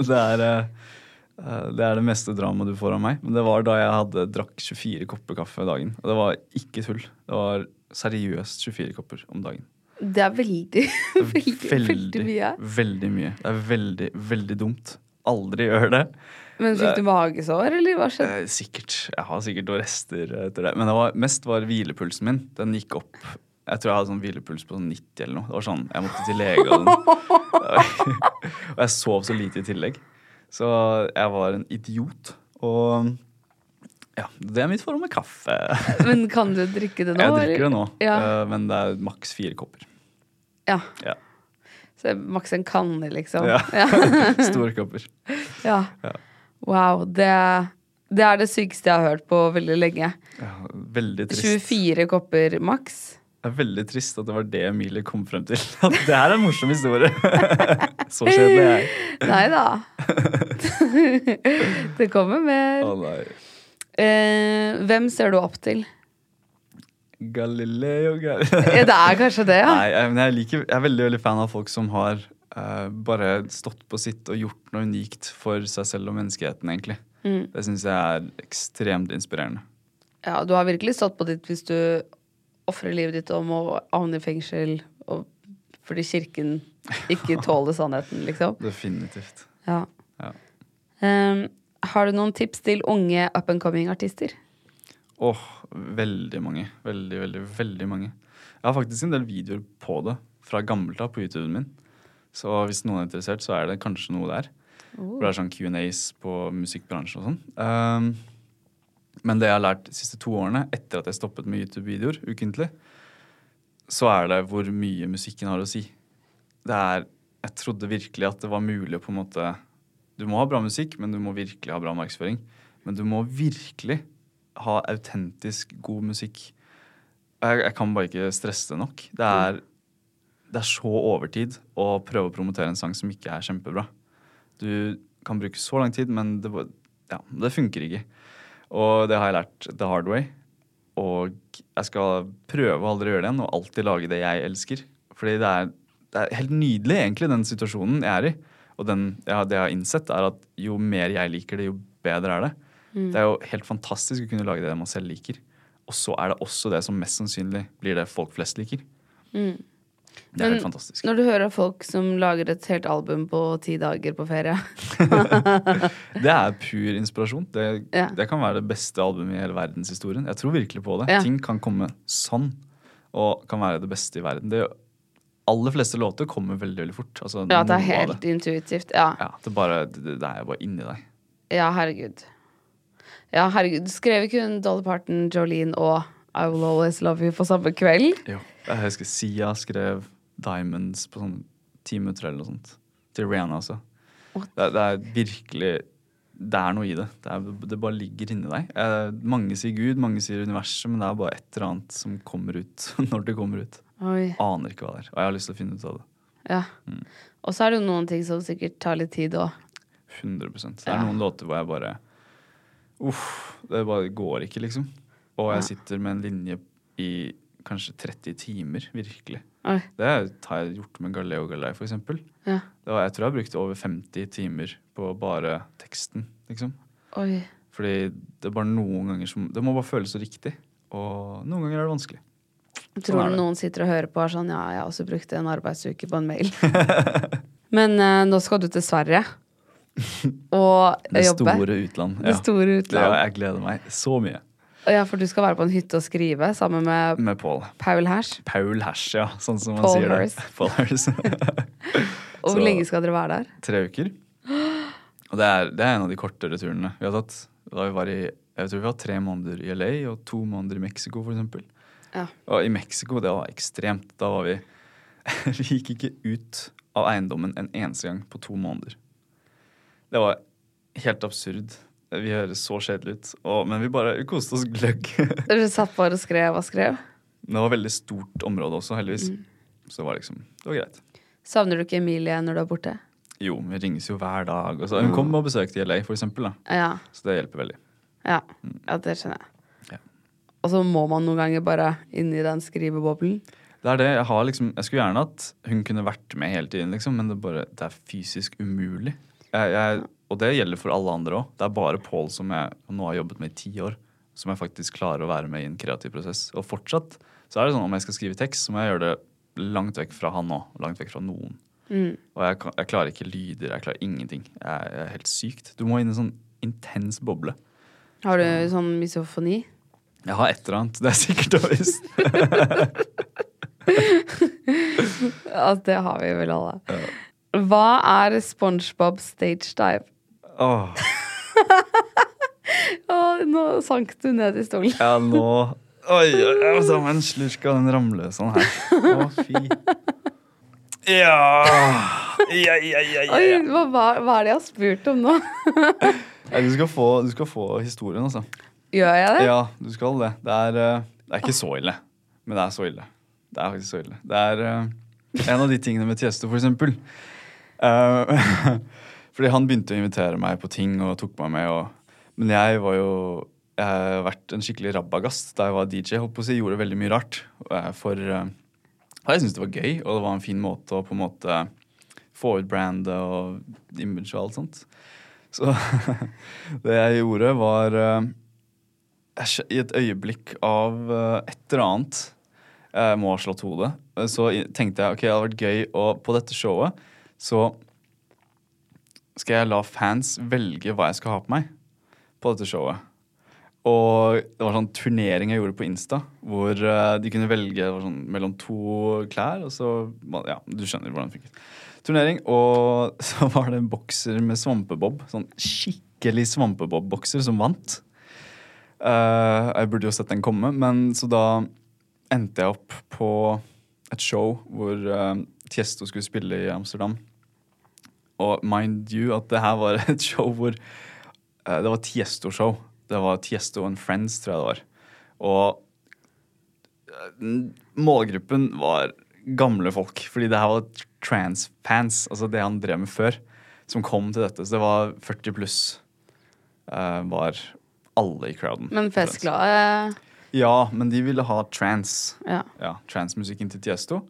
Det er, eh, det er det meste dramaet du får av meg. Men det var da jeg hadde drakk 24 kopper kaffe dagen. Og det var ikke tull. Det var seriøst 24 kopper om dagen. Det er veldig, veldig, veldig mye. Veldig mye. Det er veldig, veldig dumt. Aldri gjør det. Men fikk du magesår, eller hva skjedde? Eh, sikkert. Jeg har sikkert noen rester etter det. Men det var, mest var hvilepulsen min. Den gikk opp. Jeg tror jeg hadde sånn hvilepuls på sånn 90 eller noe. Det var sånn, Jeg måtte til lege. Og, sånn. og jeg sov så lite i tillegg. Så jeg var en idiot. Og ja, det er mitt forhold med kaffe. Men kan du drikke det nå? Jeg drikker det nå, Ja. eh, men det er maks fire kopper. ja. Ja. Så det er maks en kanne, liksom. Ja. Ja. Store kopper. ja. Wow. Det, det er det sykeste jeg har hørt på veldig lenge. Ja, veldig trist. 24 kopper maks. Det er veldig trist at det var det Emilie kom frem til. At det her er en morsom historie. Så kjedelig er jeg. Nei da. det kommer mer. Å nei. Eh, hvem ser du opp til? Galileo Galileo. Det er kanskje det, ja. Nei, men jeg, liker, jeg er veldig veldig fan av folk som har uh, bare stått på sitt og gjort noe unikt for seg selv og menneskeheten, egentlig. Mm. Det syns jeg er ekstremt inspirerende. Ja, du har virkelig stått på ditt hvis du ofrer livet ditt om å havne i fengsel og, fordi kirken ikke tåler sannheten, liksom. Definitivt. Ja. Ja. Um, har du noen tips til unge up and coming artister? Åh, veldig mange. Veldig, veldig, veldig mange. Jeg har faktisk en del videoer på det fra gammelt av på YouTuben min. Så hvis noen er interessert, så er det kanskje noe der. For det er sånn Q&As på musikkbransjen og sånn. Um, men det jeg har lært de siste to årene, etter at jeg stoppet med YouTube-videoer ukentlig, så er det hvor mye musikken har å si. Det er Jeg trodde virkelig at det var mulig å på en måte Du må ha bra musikk, men du må virkelig ha bra markedsføring. Men du må virkelig ha autentisk god musikk. Jeg, jeg kan bare ikke stresse det nok. Det er, det er så overtid å prøve å promotere en sang som ikke er kjempebra. Du kan bruke så lang tid, men det, ja, det funker ikke. Og det har jeg lært the hard way. Og jeg skal prøve å aldri gjøre det igjen, og alltid lage det jeg elsker. Fordi det er, det er helt nydelig, egentlig, den situasjonen jeg er i. Og den, ja, det jeg har innsett, er at jo mer jeg liker det, jo bedre er det. Det er jo helt fantastisk å kunne lage det man selv liker. Og så er det også det som mest sannsynlig blir det folk flest liker. Det er Men helt fantastisk. Når du hører folk som lager et helt album på ti dager på ferie Det er pur inspirasjon. Det, Ja. det kan være det beste albumet i hele verdenshistorien. Jeg tror virkelig på det. Ja. Ting kan komme sånn, og kan være det beste i verden. Det aller fleste låter kommer veldig veldig fort. Altså, Ja, det er helt det. intuitivt. Ja. Ja, det, bare, det, det er bare inni deg. ja, herregud. Ja, herregud. Skrev ikke hun Dolly Parton, Jolene og I Will Always Love You på samme kveld? Jo. Jeg husker Sia skrev Diamonds på sånn ti minutter eller noe sånt. Til Rihanna også. Det, det er virkelig Det er noe i det. Det, er, det bare ligger inni deg. Eh, mange sier Gud, mange sier universet, men det er bare et eller annet som kommer ut når det kommer ut. Oi. Aner ikke hva det er. Og jeg har lyst til å finne ut av det. Ja. Mm. Og så er det jo noen ting som sikkert tar litt tid òg. 100 Det er Ja. noen låter hvor jeg bare Uff. Det bare går ikke, liksom. Og jeg sitter med en linje i kanskje 30 timer, virkelig. Oi. Det har jeg gjort med Galileo Galilei, for eksempel. Ja. Det var, jeg tror jeg brukte over 50 timer på bare teksten, liksom. Oi. Fordi det er bare noen ganger som Det må bare føles så riktig. Og noen ganger er det vanskelig. Tror er du noen sitter og hører på og er sånn Ja, jeg har også brukt en arbeidsuke på en mail. Men uh, nå skal du til Sverige og Det jobbe. store utland. Det store Ja, jeg gleder meg så mye. Ja, for du skal være på en hytte og skrive sammen med Med Paul. Paul Hash. Paul Hash, ja. Sånn som man Paul sier det. Paul Hers. Og Så- hvor lenge skal dere være der? Tre uker. Og det er, det er en av de kortere turene vi har tatt. Da vi var i, jeg tror vi var tre måneder i LA og to måneder i Mexico, for eksempel. Ja. Og i Mexico, det var ekstremt. Da var vi Vi gikk ikke ut av eiendommen en eneste gang på to måneder. Det var helt absurd. Vi høres så kjedelige ut. Og, men vi bare vi koste oss gløgg. Dere satt bare og skrev og skrev. det var veldig stort område også, heldigvis. Mm. Så det var liksom Det var greit. Savner du ikke Emilie når du er borte? Jo, vi ringes jo hver dag. Hun kom og besøkte i LA, for eksempel. Da. Ja. Så det hjelper veldig. Ja, ja det skjønner jeg. Og så må man noen ganger bare inn i den skriveboblen. Det er det, Jeg har liksom, jeg skulle gjerne at hun kunne vært med hele tiden, liksom, men det, bare, det er fysisk umulig. Jeg, jeg, og det gjelder for alle andre òg. Det er bare Paul som jeg nå har jobbet med i ti år, som jeg faktisk klarer å være med i en kreativ prosess. Og fortsatt så er det sånn om jeg skal skrive tekst, så må jeg gjøre det langt vekk fra han òg. Langt vekk fra noen. Og jeg, jeg klarer ikke lyder, jeg klarer ingenting. Jeg, jeg er helt sykt. Du må inn i en sånn intens boble. Har du sånn misofoni? Jeg har et eller annet. Det er sikkert og visst. altså, det har vi vel alle. Hva er SpongeBob stage dive? Åh, Åh, nå sank du ned i stolen. ja, nå Oi, oi, ta meg en slurk av den ramle sånn her. Å, fy. Ja. Ja, ja, ja, ja, Oi, ja. hva, hva, er det jeg har spurt om nå? Ja, Du skal, få, du skal få historien, altså. Gjør jeg det? Ja, du skal det. Det er, eh, det er ikke så ille, men det er så ille. Det er faktisk så ille. Det er eh, en av de tingene med Tiesto, for eksempel. Eh, fordi han begynte å invitere meg på ting og tok meg med. Og, men jeg var jo Jeg har vært en skikkelig rabagast da jeg var DJ. Holdt på å si, Gjorde veldig mye rart. For jeg syntes det var gøy, og det var en fin måte å på en måte få ut brandet og image og alt sånt. Så det jeg gjorde, var I et øyeblikk av eh, et eller annet Jeg må ha slått hodet. eh, Så tenkte jeg ok, det hadde vært gøy, og på dette showet så skal jeg la fans velge hva jeg skal ha på meg på dette showet. Og det var sånn turnering jeg gjorde på Insta, hvor eh, de kunne velge sånn, mellom to klær. Og så Ja, du skjønner hvordan det funket. Turnering, og så var det en bokser med svampebob. Sånn skikkelig svampebob-bokser som vant. Eh, jeg burde jo sett den komme, men så da endte jeg opp på et show hvor uh, Tiesto skulle spille i Amsterdam. Og mind you at det her var et show hvor uh, Det var Tiesto-show. Det var Tiesto and Friends, tror jeg det var. Og målgruppen var gamle folk. Fordi det her var trans-fans, altså det han drev med før, som kom til dette. Så det var 40 pluss var alle i crowden. Men festglade Ja, men de ville ha trans. Ja. Ja, Transmusikken til Tiesto.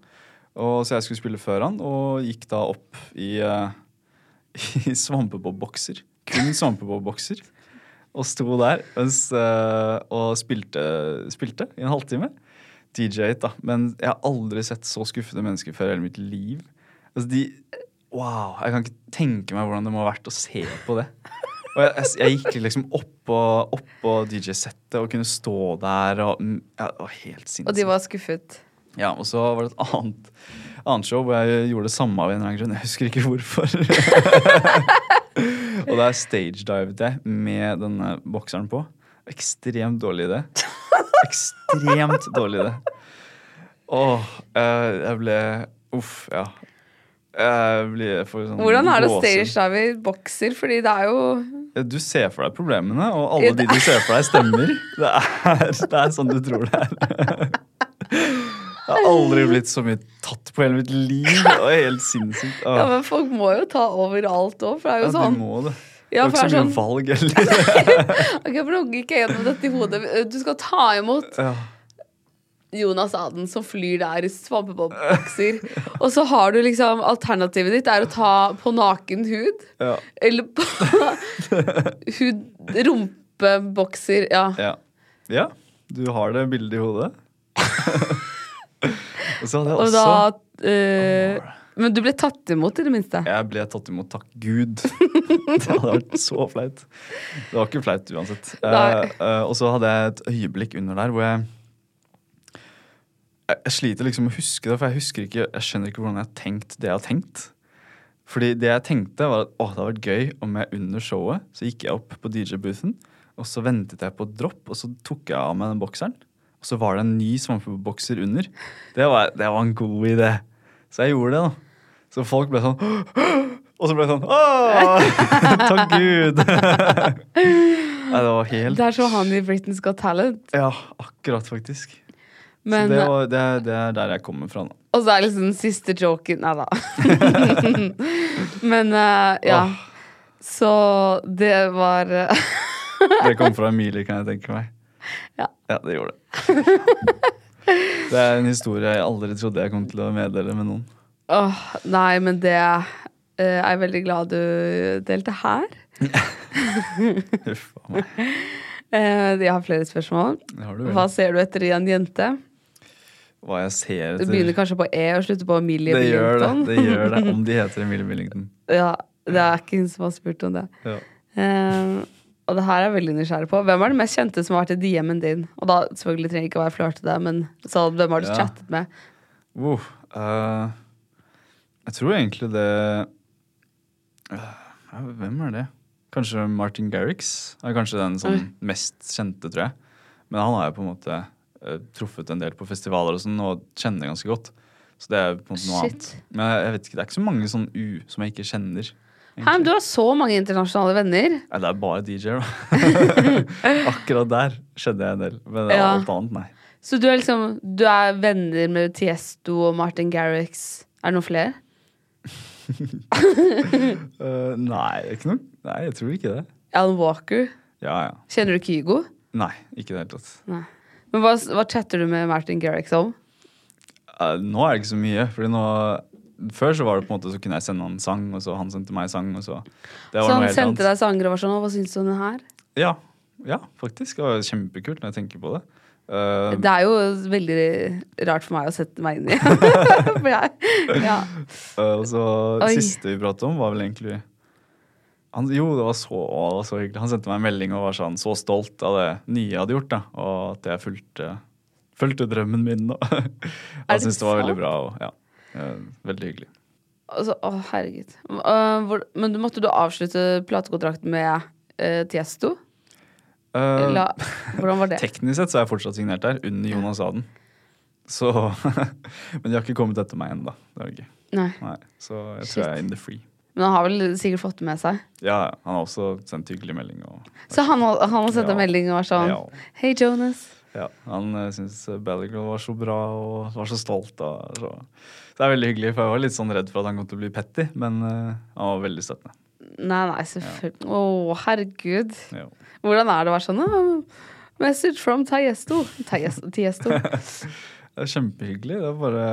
Og Så jeg skulle spille før han, og gikk da opp i, uh, i svampebob-bokser. Kun svampebob-bokser. Og sto der mens, uh, og spilte, spilte i en halvtime. DJ-et, da. Men jeg har aldri sett så skuffede mennesker før i hele mitt liv. Altså, de Wow! Jeg kan ikke tenke meg hvordan det må ha vært å se på det. Og jeg, jeg, gikk liksom oppå opp på DJ-settet og kunne stå der og mm, ja, Det var helt sinnssykt. Og de var skuffet. Ja, og så var det et annet, annet show hvor jeg gjorde det samme av en eller annen grunn. Jeg husker ikke hvorfor. og der stagedivet jeg med denne bokseren på. Ekstremt dårlig idé. Ekstremt dårlig idé. Åh, jeg, jeg ble Uff, ja. Jeg blir for sånn Hvordan er det å stage dive i bokser? Fordi det er jo Du ser for deg problemene, og alle de du ser for deg, stemmer. Det er, det er sånn du tror det er. Jeg har aldri blitt så mye tatt på hele mitt liv. Det var helt sinnssykt. Åh, Ja, men folk må jo ta overalt òg, for det er ja, sånn. de sånn må det. Det Ja, var for ikke så er mye sånn valg heller. Ok, for Nå gikk jeg gjennom dette i hodet. Du skal ta imot Ja. Jonas Aden som flyr der i svampebobbokser. Og så har du liksom Alternativet ditt er å ta på naken hud. Ja. Eller på hud rumpebokser. Ja. Ja. ja, du har det bildet i hodet. Og så hadde jeg Og også da eh, Men du ble tatt imot, i det minste. Jeg ble tatt imot, takk Gud. Det hadde vært så flaut. Det var ikke flaut uansett. Uh, eh, og så hadde jeg et øyeblikk under der hvor jeg jeg, jeg sliter liksom med å huske det, for jeg husker ikke, jeg skjønner ikke hvordan jeg har tenkt det jeg har tenkt. Fordi det jeg tenkte, var at åh, det hadde vært gøy om jeg under showet så gikk jeg opp på DJ-boothen, og så ventet jeg på dropp, og så tok jeg av meg den bokseren. Og så var det en ny svampebokser under. Det var, det var en god idé. Så jeg gjorde det, da. Så folk ble sånn Og så ble det sånn Åh! Takk Gud! Nei, det var helt Det er så han i Britain's Got Talent. Ja, akkurat, faktisk. Men, så det, var, det, det er der jeg kommer fra nå. Og så er liksom den siste joken Nei da. Men uh, ja. Oh. Så det var eh, Det kom fra Emilie, kan jeg tenke meg. Ja. det gjorde det. Det er en historie jeg aldri trodde jeg kom til å meddele med noen. Åh, Nei, men det uh, er jeg veldig glad du delte her. Huff a meg. Uh, jeg har flere spørsmål. Hva ser du etter i en jente? Hva jeg ser Du etter begynner kanskje på E og slutter på Emilie Det gjør det. Det gjør det, Om de heter Emilie Billington. ja, det er ikke hun som har spurt om det. Ja. Um, og det her er jeg veldig nysgjerrig på. Hvem er den mest kjente som har vært i DM-en din? Og da selvfølgelig trenger jeg ikke å være flørtete, men så, hvem har du Ja. chattet med? Uh, uh, jeg tror egentlig det uh, Hvem er det? Kanskje Martin Garrix er kanskje den som mest kjente, tror jeg. Men han har jo på en måte truffet en del på festivaler og sånn, og kjenner ganske godt. Så det er på en måte noe Shit. annet. Men jeg, vet ikke, det er ikke så mange sånn U som jeg ikke kjenner. Hæ, men du har så mange internasjonale venner. Nei, det er bare DJ-er, da. Akkurat der skjedde jeg en del. Men det Ja. alt annet, nei. Så du er liksom Du er venner med Tiesto og Martin Garrix. Er det noen flere? Eh, nei, ikke noe. Nei, jeg tror ikke det. Alan Walker. Ja, ja. Kjenner du Kygo? Nei, ikke i det hele tatt. Men hva, hva chatter du med Martin Garrix om? Uh, nå er det ikke så mye. Fordi nå Før så var det på en måte så kunne jeg sende han sang, og så han sendte meg sang. Og så, det var Så han sendte deg sanger og var sånn «Å, Hva syns du om den her? Ja, ja, faktisk. Det var kjempekult når jeg tenker på det. Uh, Det er jo veldig rart for meg å sette meg inn i. ja. uh, og så Oi. Siste vi pratet om, var vel egentlig han, Jo, det var, så, å, det var så hyggelig. Han sendte meg en melding og var sånn så stolt av det nye jeg hadde gjort. da, Og at jeg fulgte, fulgte drømmen min. Og Han det syntes det var veldig bra. Og, ja, eh, veldig hyggelig. Altså, å, herregud. Uh, hvor, men måtte du avslutte platekontrakten med uh, Tiesto? Uh, La, hvordan var det? Teknisk sett så er jeg fortsatt signert der, under Jonas Aden. Så Men de har ikke kommet etter meg ennå. Nei. Nei, så jeg Shit. tror jeg er in the free. Men han har vel sikkert fått det med seg. Ja, han har også sendt hyggelig melding. Og, Så han, han har sendt en melding og var sånn Ja. Hei, Jonas. ja, han uh, syntes Belligrad var så bra og var så stolt. Da, så. det er veldig hyggelig, for jeg var litt sånn redd for at han kom til å bli petty, men uh, han var veldig støttende. Nei, nei, selvfølgelig. Å, herregud. Ja. Hvordan er det å være sånn «Å, Message from Tiesto. Tiesto. Tiesto. Det er kjempehyggelig. Det er bare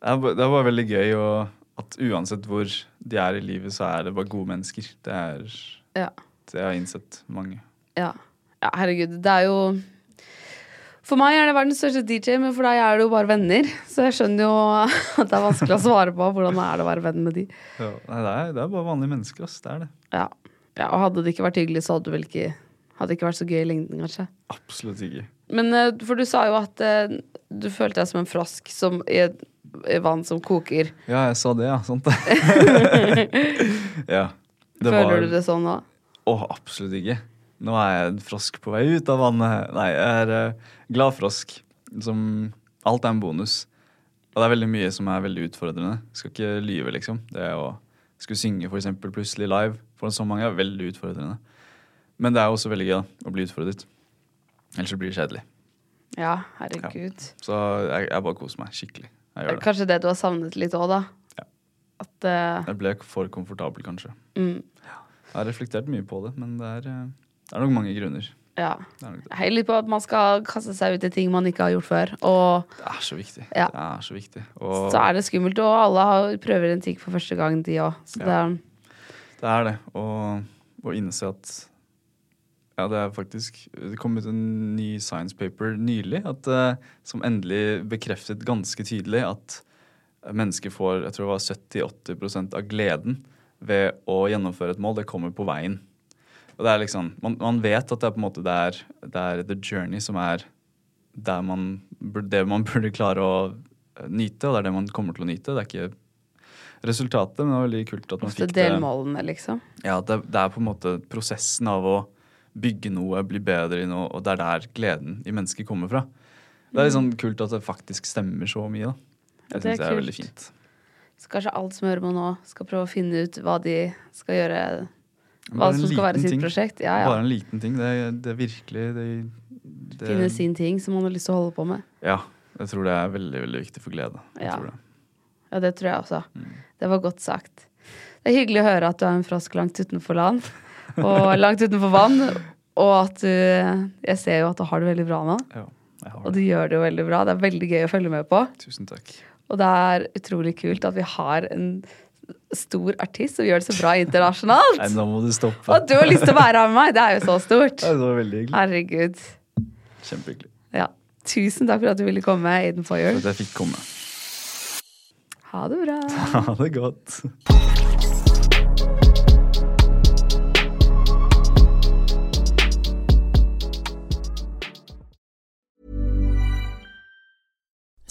Det er bare, det er bare veldig gøy og at uansett hvor de er i livet, så er det bare gode mennesker. Det er Ja. det jeg har innsett mange. Ja. ja, herregud. Det er jo For meg er det verdens største DJ, men for deg er det jo bare venner. Så jeg skjønner jo at det er vanskelig å svare på hvordan er det å være venn med de. Ja, nei, det, er, det er bare vanlige mennesker, ass. Det er det. Ja. ja, Og hadde det ikke vært hyggelig, så hadde det vel ikke Hadde ikke vært så gøy i lengden, kanskje. Absolutt ikke. Men eh, for du sa jo at eh, du følte deg som en frosk som, i, et, i vann som koker. Ja, jeg sa det, ja. Sant det. ja. Det Føler var- du det sånn nå? Åh, absolutt ikke. Nå er jeg en frosk på vei ut av vannet. Nei, jeg er uh, glad frosk. Som Alt er en bonus. Og det er veldig mye som er veldig utfordrende. Skal ikke lyve, liksom. Det å skulle synge for eksempel plutselig live for så mange er veldig utfordrende. Men det er også veldig gøy da, å bli utfordret. Ellers så blir det kjedelig. Ja, herregud. Så jeg, jeg bare koser meg skikkelig. Jeg gjør det. Kanskje det du har savnet litt òg, da. Ja. At uh... Jeg ble for komfortabel, kanskje. mm, Jeg har reflektert mye på det, men det er, eh, det er nok mange grunner. Ja. Det er, nok det. Hei litt på at man skal kaste seg ut i ting man ikke har gjort før. Og det er så viktig. Ja. Det er så viktig. Og så er det skummelt, og alle har, prøver en ting for første gang, de òg. Ja. det er det er det. Og, å innse at Ja, det er faktisk Det kom ut en ny science paper nylig at, eh, som endelig bekreftet ganske tydelig at mennesker får jeg tror det var 70-80% av gleden ved å gjennomføre et mål. Det kommer på veien. Og det er liksom, man, man vet at det er på en måte det er, det er the journey som er der man, det man burde klare å eh, nyte, og det er det man kommer til å nyte. Det er ikke resultatet, men det var veldig kult at man ofte fikk det. delmålene, liksom. Ja, det, det er på en måte prosessen av å bygge noe, bli bedre i noe, og det er der gleden i mennesket kommer fra. Det er litt sånn kult at det faktisk stemmer så mye, da. Jeg det er syns det er veldig fint. Så kanskje alt som hører på nå, skal prøve å finne ut hva de skal gjøre. Hva som skal være sitt ting. prosjekt. Ja, Bare en liten ting. Det, det virkelig det, Det- finne sin ting som man har lyst til å holde på med. Ja. Jeg tror det er veldig, veldig viktig for glede. Ja. tror det. Ja, det tror jeg også. Mm. Det var godt sagt. Det er hyggelig å høre at du er en frosk langt utenfor land, og langt utenfor vann, og at du Jeg ser jo at du har det veldig bra nå, Ja, og du gjør det jo veldig bra. Det er veldig gøy å følge med på. Tusen takk. Og det er utrolig kult at vi har en stor artist som gjør det så bra internasjonalt. Nei, nå må du stoppe. Og du har lyst til å være her med meg! Det er jo så stort. Det var veldig hyggelig. Herregud. Kjempehyggelig. Ja. Tusen takk for at du ville komme, Aiden Foyer. For at jeg fikk komme. Ha det bra. Ha det godt.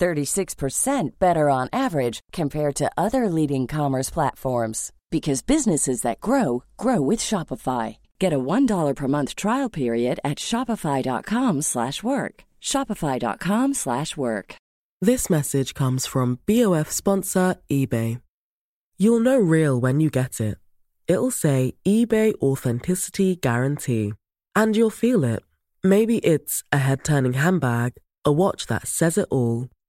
36% better on average compared to other leading commerce platforms because businesses that grow grow with Shopify. Get a $1 per month trial period at shopify.com/work. shopify.com/work. This message comes from BOF sponsor eBay. You'll know real when you get it. It'll say eBay Authenticity Guarantee. And you'll feel it. Maybe it's a head turning handbag, a watch that says it all,